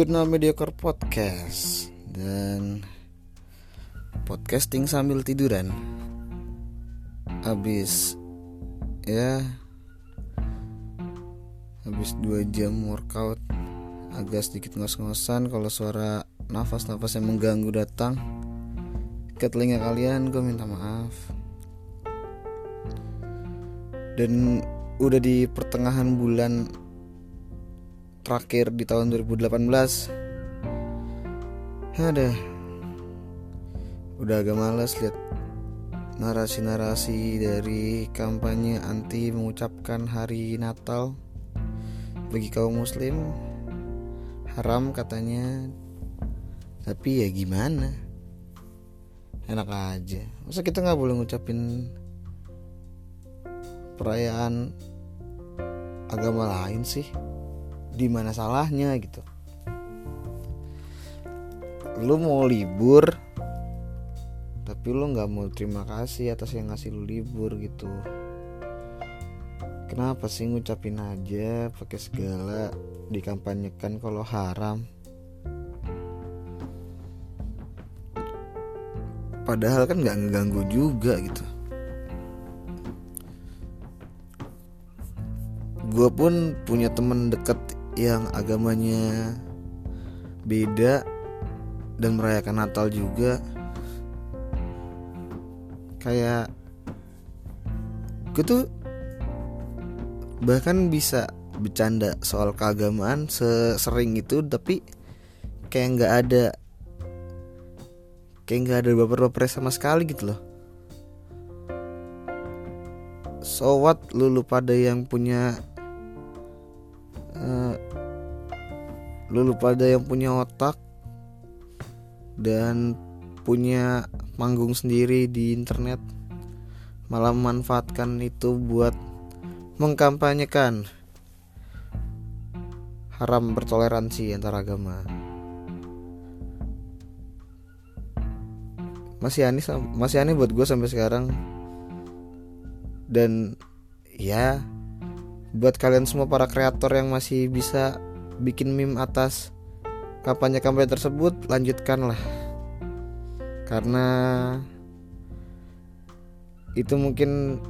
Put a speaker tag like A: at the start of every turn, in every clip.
A: Jurnal Mediocre Podcast. Dan podcasting sambil tiduran. Habis ya habis dua jam workout agak sedikit ngos-ngosan kalau suara nafas-nafas yang mengganggu datang. Ke telinga kalian gue minta maaf. Dan udah di pertengahan bulan terakhir di tahun 2018 ada. Udah agak males lihat narasi-narasi dari kampanye anti mengucapkan hari Natal bagi kaum muslim. Haram katanya. Tapi ya gimana? Enak aja. Masa kita nggak boleh ngucapin perayaan agama lain sih di mana salahnya gitu. Lu mau libur tapi lu nggak mau terima kasih atas yang ngasih lu libur gitu. Kenapa sih ngucapin aja pakai segala dikampanyekan kalau haram? Padahal kan nggak ngeganggu juga gitu. Gue pun punya temen deket yang agamanya beda dan merayakan Natal juga. Kayak gue tuh bahkan bisa bercanda soal keagamaan sesering itu tapi kayak nggak ada kayak nggak ada baper-baper sama sekali gitu loh. So what lu, pada yang punya lu pada yang punya otak dan punya manggung sendiri di internet. Malah memanfaatkan itu buat mengkampanyekan haram bertoleransi antar agama. Masih aneh masih aneh buat gue sampai sekarang. Dan ya buat kalian semua para kreator yang masih bisa bikin meme atas kampanye-kampanye tersebut lanjutkanlah. Karena itu mungkin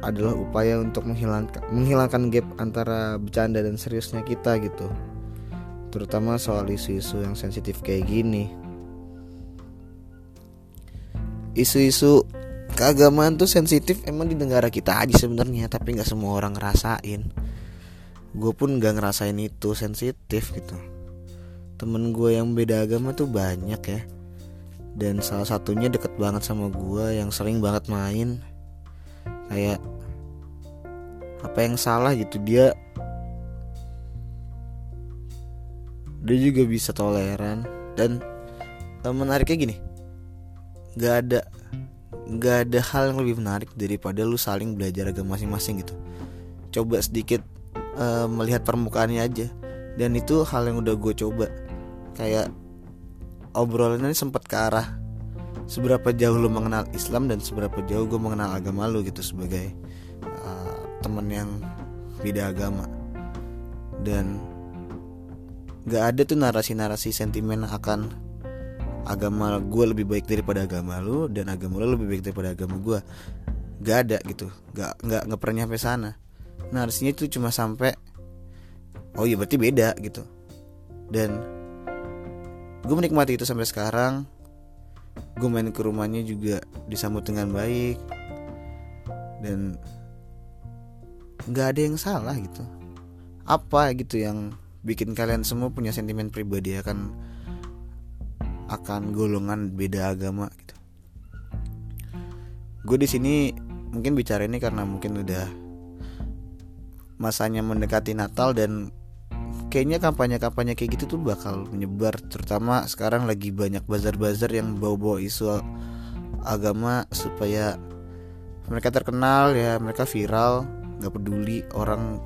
A: adalah upaya untuk menghilangkan menghilangkan gap antara bercanda dan seriusnya kita gitu. Terutama soal isu-isu yang sensitif kayak gini. Isu-isu keagamaan tuh sensitif emang di negara kita aja sebenarnya tapi nggak semua orang ngerasain gue pun nggak ngerasain itu sensitif gitu. Temen gue yang beda agama tuh banyak ya. Dan salah satunya deket banget sama gue yang sering banget main. Kayak apa yang salah gitu dia dia juga bisa toleran. Dan menariknya gini nggak ada nggak ada hal yang lebih menarik daripada lu saling belajar agama masing-masing gitu. Coba sedikit uh, melihat permukaannya aja. Dan itu hal yang udah gue coba. Kayak obrolan ini sempat ke arah seberapa jauh lu mengenal Islam dan seberapa jauh gue mengenal agama lu gitu sebagai uh, temen yang beda agama. Dan gak ada tuh narasi-narasi sentimen akan agama gue lebih baik daripada agama lu dan agama lu lebih baik daripada agama gue gak ada gitu. Gak nggak nggak pernah nyampe sana narasinya itu cuma sampai oh iya berarti beda gitu. Dan gue menikmati itu sampai sekarang. Gue main ke rumahnya juga disambut dengan baik. Dan nggak ada yang salah gitu. Apa gitu yang bikin kalian semua punya sentimen pribadi akan akan golongan beda agama gitu. Gue di sini mungkin bicara ini karena mungkin udah masanya mendekati Natal dan kayaknya kampanye-kampanye kayak gitu tuh bakal menyebar terutama sekarang lagi banyak bazar-bazar yang bawa-bawa isu agama supaya mereka terkenal ya mereka viral. Nggak peduli orang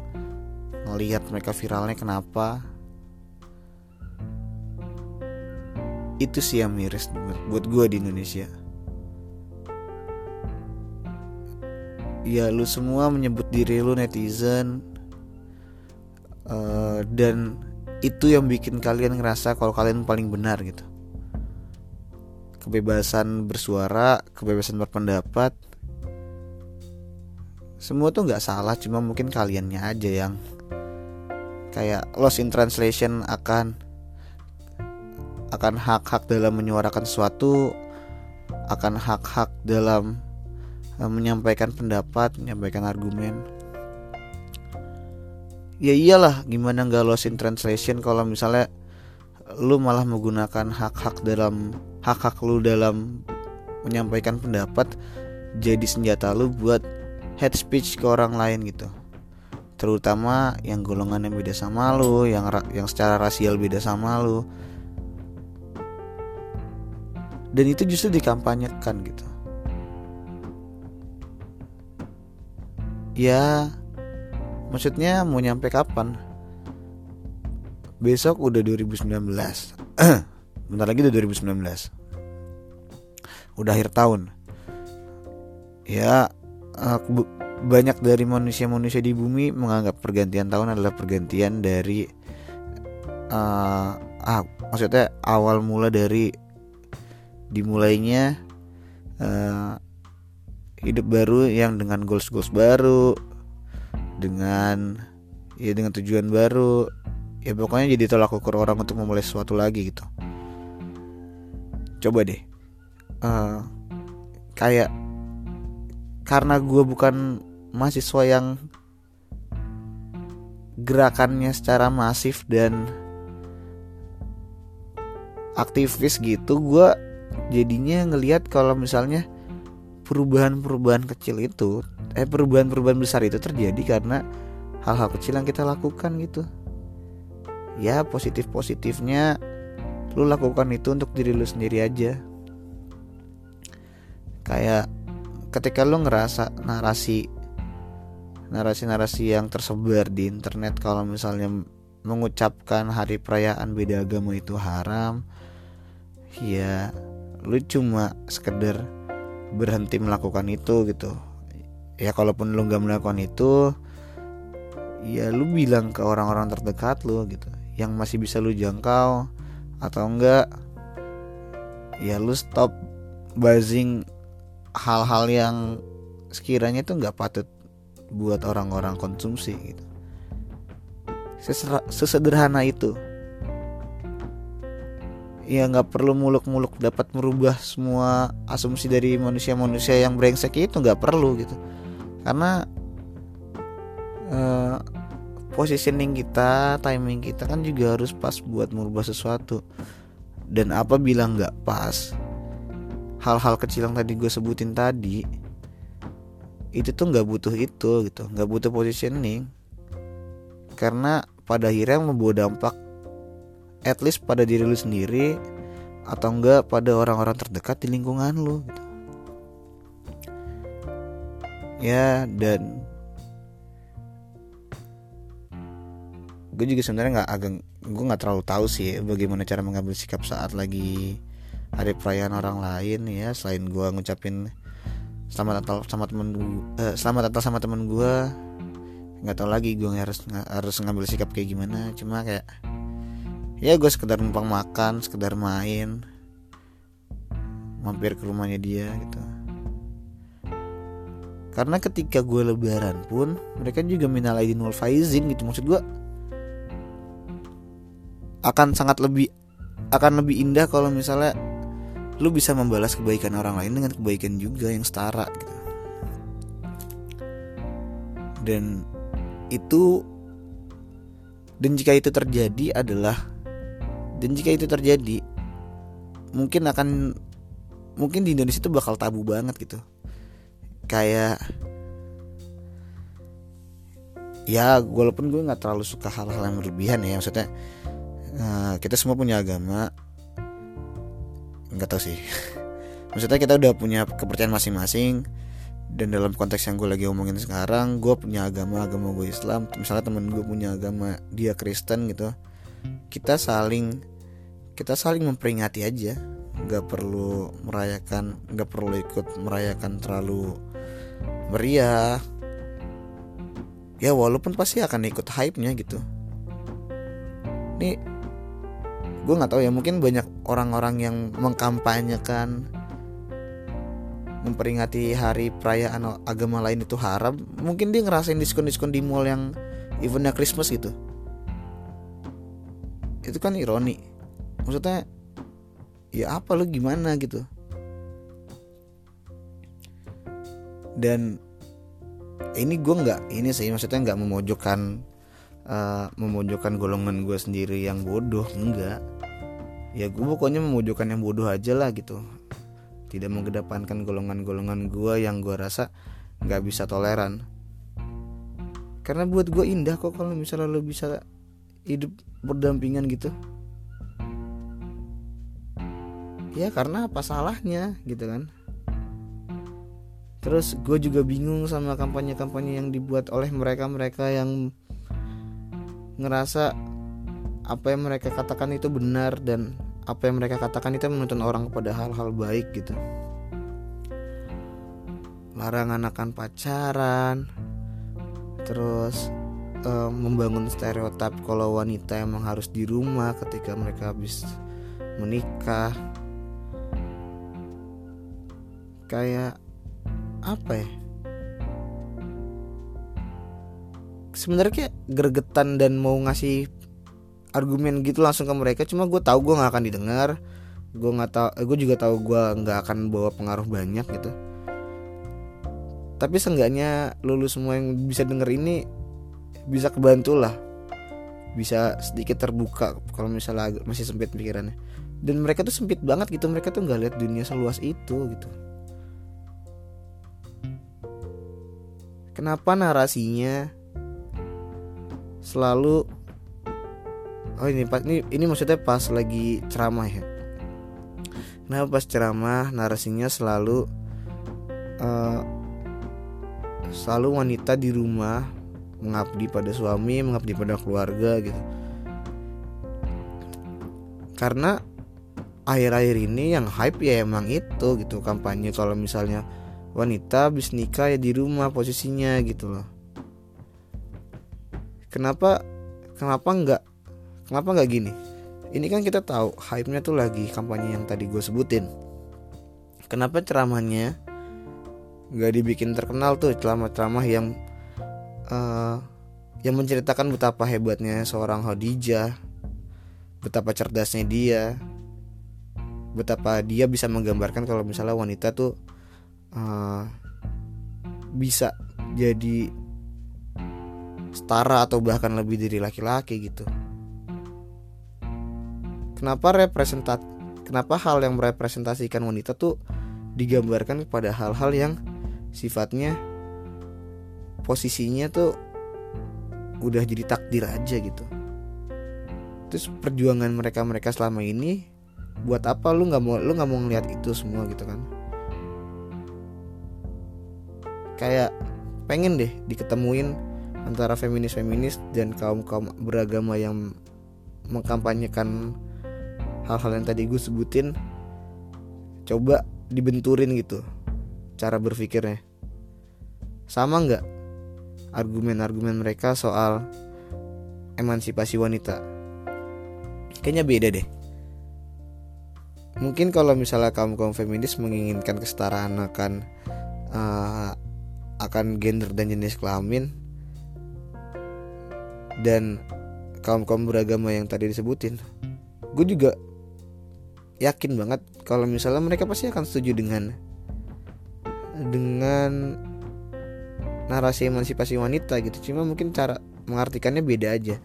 A: ngelihat mereka viralnya kenapa. Itu sih yang miris buat gue di Indonesia ya lu semua menyebut diri lu netizen. Uh, dan itu yang bikin kalian ngerasa kalau kalian paling benar gitu. Kebebasan bersuara kebebasan berpendapat. Semua tuh nggak salah cuma mungkin kaliannya aja yang kayak lost in translation akan akan hak-hak dalam menyuarakan sesuatu akan hak-hak dalam uh, menyampaikan pendapat menyampaikan argumen. Ya iyalah gimana nggak lost in translation kalau misalnya lu malah menggunakan hak-hak dalam hak-hak lu dalam menyampaikan pendapat jadi senjata lu buat head speech ke orang lain gitu. Terutama yang golongan yang beda sama lu yang yang secara rasial beda sama lu. Dan itu justru dikampanyekan gitu ya maksudnya mau nyampe kapan? Besok udah 2019 bentar lagi udah 2019 udah akhir tahun. Ya banyak dari manusia-manusia di bumi menganggap pergantian tahun adalah pergantian dari uh, ah maksudnya awal mula dari dimulainya uh, hidup baru yang dengan goals goals baru dengan ya dengan tujuan baru. Ya pokoknya jadi tolak ukur orang untuk memulai sesuatu lagi gitu. Coba deh. Uh, kayak karena gue bukan mahasiswa yang gerakannya secara masif dan aktivis gitu gue jadinya ngelihat kalau misalnya perubahan-perubahan kecil itu eh perubahan-perubahan besar itu terjadi karena hal-hal kecil yang kita lakukan gitu. Ya positif positifnya lu lakukan itu untuk diri lu sendiri aja. Kayak ketika lo ngerasa narasi narasi-narasi yang tersebar di internet kalau misalnya mengucapkan hari perayaan beda agama itu haram ya lu cuma sekedar berhenti melakukan itu gitu. Ya kalaupun lu nggak melakukan itu ya lu bilang ke orang-orang terdekat lu gitu. Yang masih bisa lu jangkau atau enggak ya lu stop buzzing hal-hal yang sekiranya itu nggak patut buat orang-orang konsumsi gitu. Sesederhana itu ya nggak perlu muluk-muluk dapat merubah semua asumsi dari manusia-manusia yang brengsek itu nggak perlu gitu. Karena uh, positioning kita timing kita kan juga harus pas buat merubah sesuatu. Dan apabila nggak pas hal-hal kecil yang tadi gue sebutin tadi itu tuh nggak butuh itu gitu. Nggak butuh positioning. Karena pada akhirnya membawa dampak at least pada diri lu sendiri atau enggak pada orang-orang terdekat di lingkungan lu gitu. ya dan gue juga sebenarnya nggak agak gue nggak terlalu tahu sih bagaimana cara mengambil sikap saat lagi hari perayaan orang lain ya selain gue ngucapin selamat Natal sama temen gue eh, selamat Natal sama temen gue nggak tahu lagi gue harus harus ngambil sikap kayak gimana cuma kayak ya gue sekedar numpang makan sekedar main. Mampir ke rumahnya dia gitu. Karena ketika gue lebaran pun mereka juga minal aidin wal faizin gitu. Maksud gue akan sangat lebih akan lebih indah kalau misalnya lu bisa membalas kebaikan orang lain dengan kebaikan juga yang setara gitu. Dan itu dan jika itu terjadi adalah dan jika itu terjadi mungkin akan mungkin di Indonesia itu bakal tabu banget gitu. Kayak ya walaupun gue nggak terlalu suka hal-hal yang berlebihan ya maksudnya uh, kita semua punya agama. Nggak tahu sih. Maksudnya kita udah punya kepercayaan masing-masing. Dan dalam konteks yang gue lagi omongin sekarang gue punya agama agama gue Islam. Misalnya temen gue punya agama dia Kristen gitu kita saling kita saling memperingati aja. Nggak perlu merayakan nggak perlu ikut merayakan terlalu meriah. Ya walaupun pasti akan ikut hype nya gitu. Nih gue nggak tahu ya mungkin banyak orang-orang yang mengkampanyekan memperingati hari perayaan agama lain itu haram. Mungkin dia ngerasain diskon-diskon di mall yang eventnya Christmas gitu itu kan ironi. Maksudnya ya apa lu gimana gitu. Dan ini gue nggak ini sih maksudnya nggak memojokkan uh, memojokkan golongan gue sendiri yang bodoh enggak. Ya gue pokoknya memojokkan yang bodoh aja lah gitu. Tidak mengedepankan golongan-golongan gue yang gue rasa nggak bisa toleran. Karena buat gue indah kok kalau misalnya lo bisa hidup berdampingan gitu. Ya karena apa salahnya gitu kan. Terus gue juga bingung sama kampanye-kampanye yang dibuat oleh mereka-mereka yang ngerasa apa yang mereka katakan itu benar dan apa yang mereka katakan itu menuntun orang kepada hal-hal baik gitu. Larangan akan pacaran terus um, membangun stereotip kalau wanita emang harus di rumah ketika mereka habis menikah. Kayak apa ya? Sebenarnya gregetan dan mau ngasih argumen gitu langsung ke mereka. Cuma gue tahu gue nggak akan didengar. Gue nggak tahu eh, gue juga tahu gue nggak akan bawa pengaruh banyak gitu. Tapi seenggaknya lulus semua yang bisa denger ini bisa kebantu lah. Bisa sedikit terbuka kalau misalnya masih sempit pikirannya. Dan mereka tuh sempit banget gitu mereka tuh nggak lihat dunia seluas itu gitu. Kenapa narasinya selalu oh ini pas ini ini maksudnya pas lagi ceramah ya? Nah pas ceramah narasinya selalu uh, selalu wanita di rumah mengabdi pada suami mengabdi pada keluarga gitu. Karena akhir-akhir ini yang hype ya emang itu gitu kampanye. Kalau misalnya wanita habis nikah ya di rumah posisinya gitu loh. Kenapa kenapa nggak kenapa nggak gini? Ini kan kita tahu hype-nya tuh lagi kampanye yang tadi gue sebutin. Kenapa ceramahnya nggak dibikin terkenal tuh ceramah-ceramah yang uh, yang menceritakan betapa hebatnya seorang Khadijah betapa cerdasnya dia betapa dia bisa menggambarkan kalau misalnya wanita tuh uh, bisa jadi setara atau bahkan lebih dari laki-laki gitu. Kenapa representat kenapa hal yang merepresentasikan wanita tuh digambarkan kepada hal-hal yang sifatnya posisinya tuh udah jadi takdir aja gitu. Terus perjuangan mereka mereka selama ini buat apa lu nggak mau lu nggak mau ngeliat itu semua gitu kan? Kayak pengen deh diketemuin antara feminis feminis dan kaum kaum beragama yang mengkampanyekan hal-hal yang tadi gue sebutin coba dibenturin gitu cara berpikirnya. Sama nggak argumen-argumen mereka soal emansipasi wanita. Kayaknya beda deh. Mungkin kalau misalnya kaum kaum feminis menginginkan kesetaraan akan uh, akan gender dan jenis kelamin dan kaum kaum beragama yang tadi disebutin gue juga yakin banget kalau misalnya mereka pasti akan setuju dengan dengan narasi emansipasi wanita gitu. Cuma mungkin cara mengartikannya beda aja.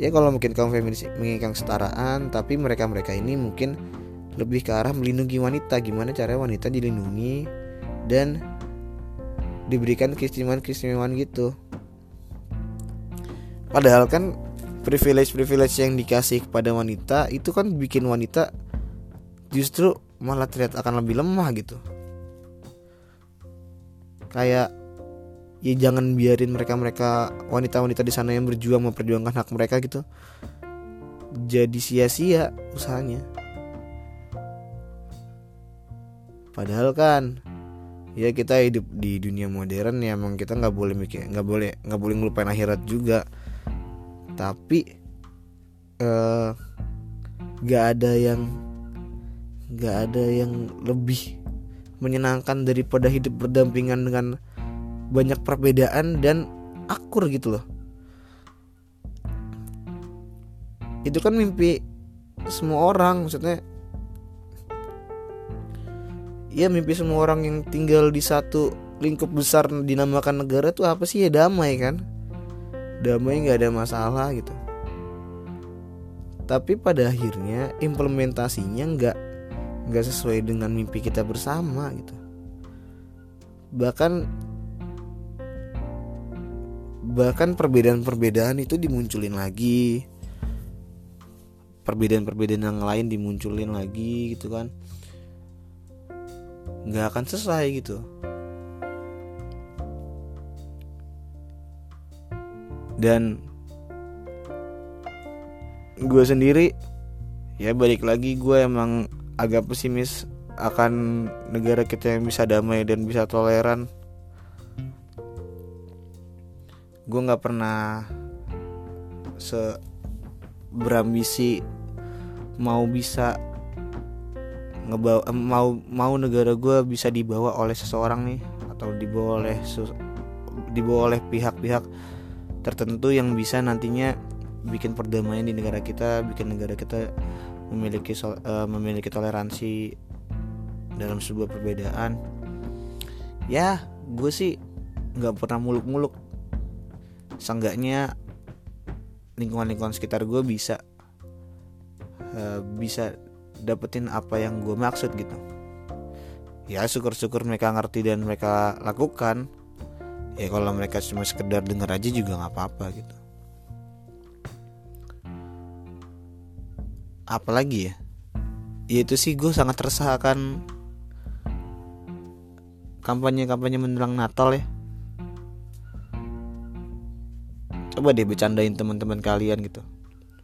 A: Ya kalau mungkin kaum feminis menginginkan kesetaraan tapi mereka mereka ini mungkin lebih ke arah melindungi wanita. Gimana cara wanita dilindungi dan diberikan keistimewaan-keistimewaan gitu. Padahal kan privilege-privilege yang dikasih kepada wanita itu kan bikin wanita justru malah terlihat akan lebih lemah gitu. Kayak ya jangan biarin mereka-mereka wanita-wanita di sana yang berjuang memperjuangkan hak mereka gitu jadi sia-sia usahanya. Padahal kan ya kita hidup di dunia modern ya emang kita nggak boleh mikir nggak boleh nggak boleh ngelupain akhirat juga. Tapi uh, gak ada yang gak ada yang lebih menyenangkan daripada hidup berdampingan dengan banyak perbedaan dan akur gitu loh. Itu kan mimpi semua orang maksudnya ya mimpi semua orang yang tinggal di satu lingkup besar dinamakan negara tuh apa sih? Ya damai kan? Damai nggak ada masalah gitu. Tapi pada akhirnya implementasinya nggak nggak sesuai dengan mimpi kita bersama gitu. Bahkan bahkan perbedaan-perbedaan itu dimunculin lagi. Perbedaan-perbedaan yang lain dimunculin lagi gitu kan. Nggak akan selesai gitu. Dan gue sendiri ya balik lagi gue emang agak pesimis akan negara kita yang bisa damai dan bisa toleran gue nggak pernah se berambisi mau bisa ngebawa mau mau negara gue bisa dibawa oleh seseorang nih atau dibawa oleh dibawa oleh pihak-pihak tertentu yang bisa nantinya bikin perdamaian di negara kita, bikin negara kita memiliki uh, memiliki toleransi dalam sebuah perbedaan. Ya, gue sih nggak pernah muluk-muluk. Seenggaknya lingkungan-lingkungan sekitar gue bisa uh, bisa dapetin apa yang gue maksud gitu. Ya syukur-syukur mereka ngerti dan mereka lakukan. Ya kalau mereka cuma sekedar denger aja juga nggak apa-apa gitu. Apalagi ya? Ya itu sih gue sangat resah akan kampanye-kampanye menjelang Natal ya coba deh bercandain teman-teman kalian gitu.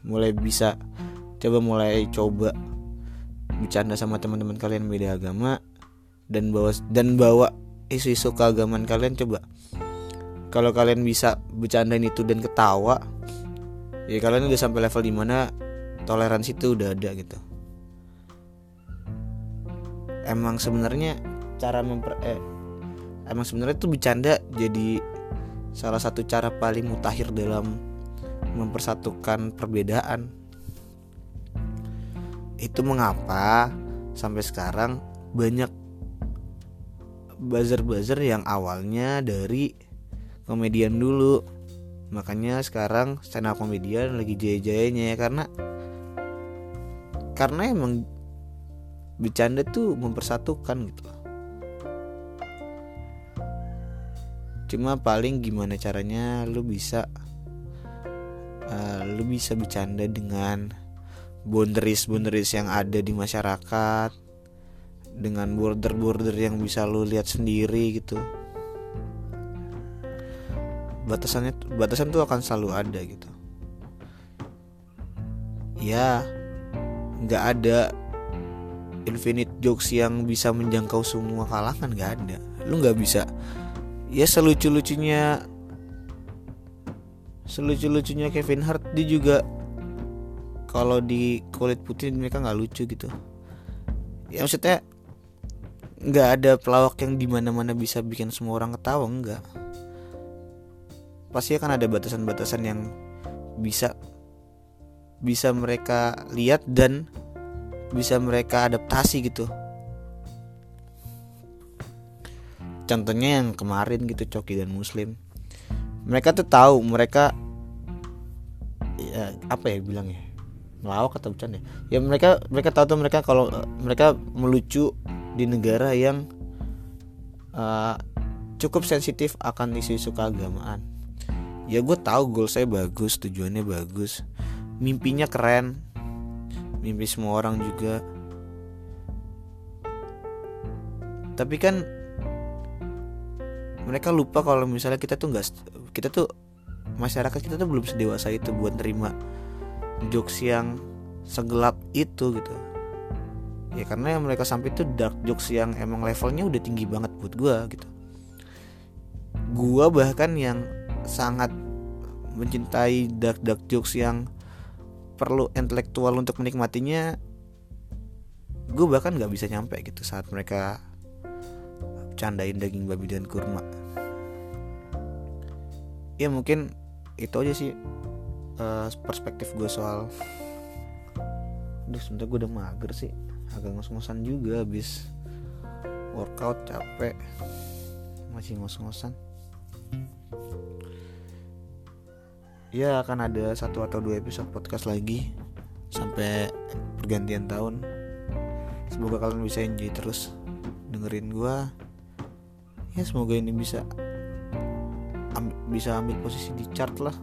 A: Mulai bisa coba mulai coba bercanda sama teman-teman kalian beda agama dan bawa dan bawa isu-isu keagamaan kalian coba. Kalau kalian bisa bercandain itu dan ketawa ya kalian udah sampai level di mana toleransi itu udah ada gitu. Emang sebenarnya cara memper eh, emang sebenarnya itu bercanda jadi salah satu cara paling mutakhir dalam mempersatukan perbedaan. Itu mengapa sampai sekarang banyak buzzer-buzzer yang awalnya dari komedian dulu. Makanya sekarang stand up komedian lagi jaya-jayanya ya karena karena emang bercanda tuh mempersatukan gitu cuma paling gimana caranya lu bisa uh, lu bisa bercanda dengan boundaries-boundaries yang ada di masyarakat dengan border-border yang bisa lu lihat sendiri gitu. Batasannya batasan tuh akan selalu ada gitu. Ya nggak ada infinite jokes yang bisa menjangkau semua kalangan nggak ada. Lu nggak bisa ya selucu lucunya selucu lucunya Kevin Hart dia juga kalau di kulit putih mereka nggak lucu gitu. Ya maksudnya nggak ada pelawak yang di mana-mana bisa bikin semua orang ketawa enggak. Pasti akan ada batasan-batasan yang bisa bisa mereka lihat dan bisa mereka adaptasi gitu contohnya yang kemarin gitu Coki dan Muslim. Mereka tuh tahu mereka ya apa ya bilangnya? Melawak atau bercanda? Ya mereka mereka tahu tuh mereka kalau mereka melucu di negara yang uh, cukup sensitif akan isu-isu keagamaan. Ya gue tahu goal saya bagus tujuannya bagus. Mimpinya keren. Mimpi semua orang juga. Tapi kan mereka lupa kalau misalnya kita tuh nggak kita tuh masyarakat kita tuh belum sedewasa itu buat terima jokes yang segelap itu gitu. Ya karena yang mereka sampai itu dark jokes yang emang levelnya udah tinggi banget buat gue gitu. Gue bahkan yang sangat mencintai dark dark jokes yang perlu intelektual untuk menikmatinya gue bahkan nggak bisa nyampe gitu saat mereka candain daging babi dan kurma. Ya mungkin itu aja sih uh, perspektif gue soal Aduh sebenernya gue udah mager sih. Agak ngos-ngosan juga habis Workout capek. Masih ngos-ngosan. Ya akan ada satu atau dua episode podcast lagi Sampai pergantian tahun. Semoga kalian bisa enjoy terus Dengerin gue Ya semoga ini bisa am Bisa ambil posisi di chart lah.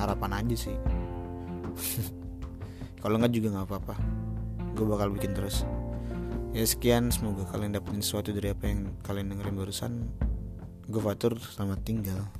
A: Harapan aja sih. Kalau nggak juga nggak apa-apa. Gue bakal bikin terus. Ya sekian. Semoga kalian dapetin sesuatu dari apa yang kalian dengerin barusan. Gue Fatur selamat tinggal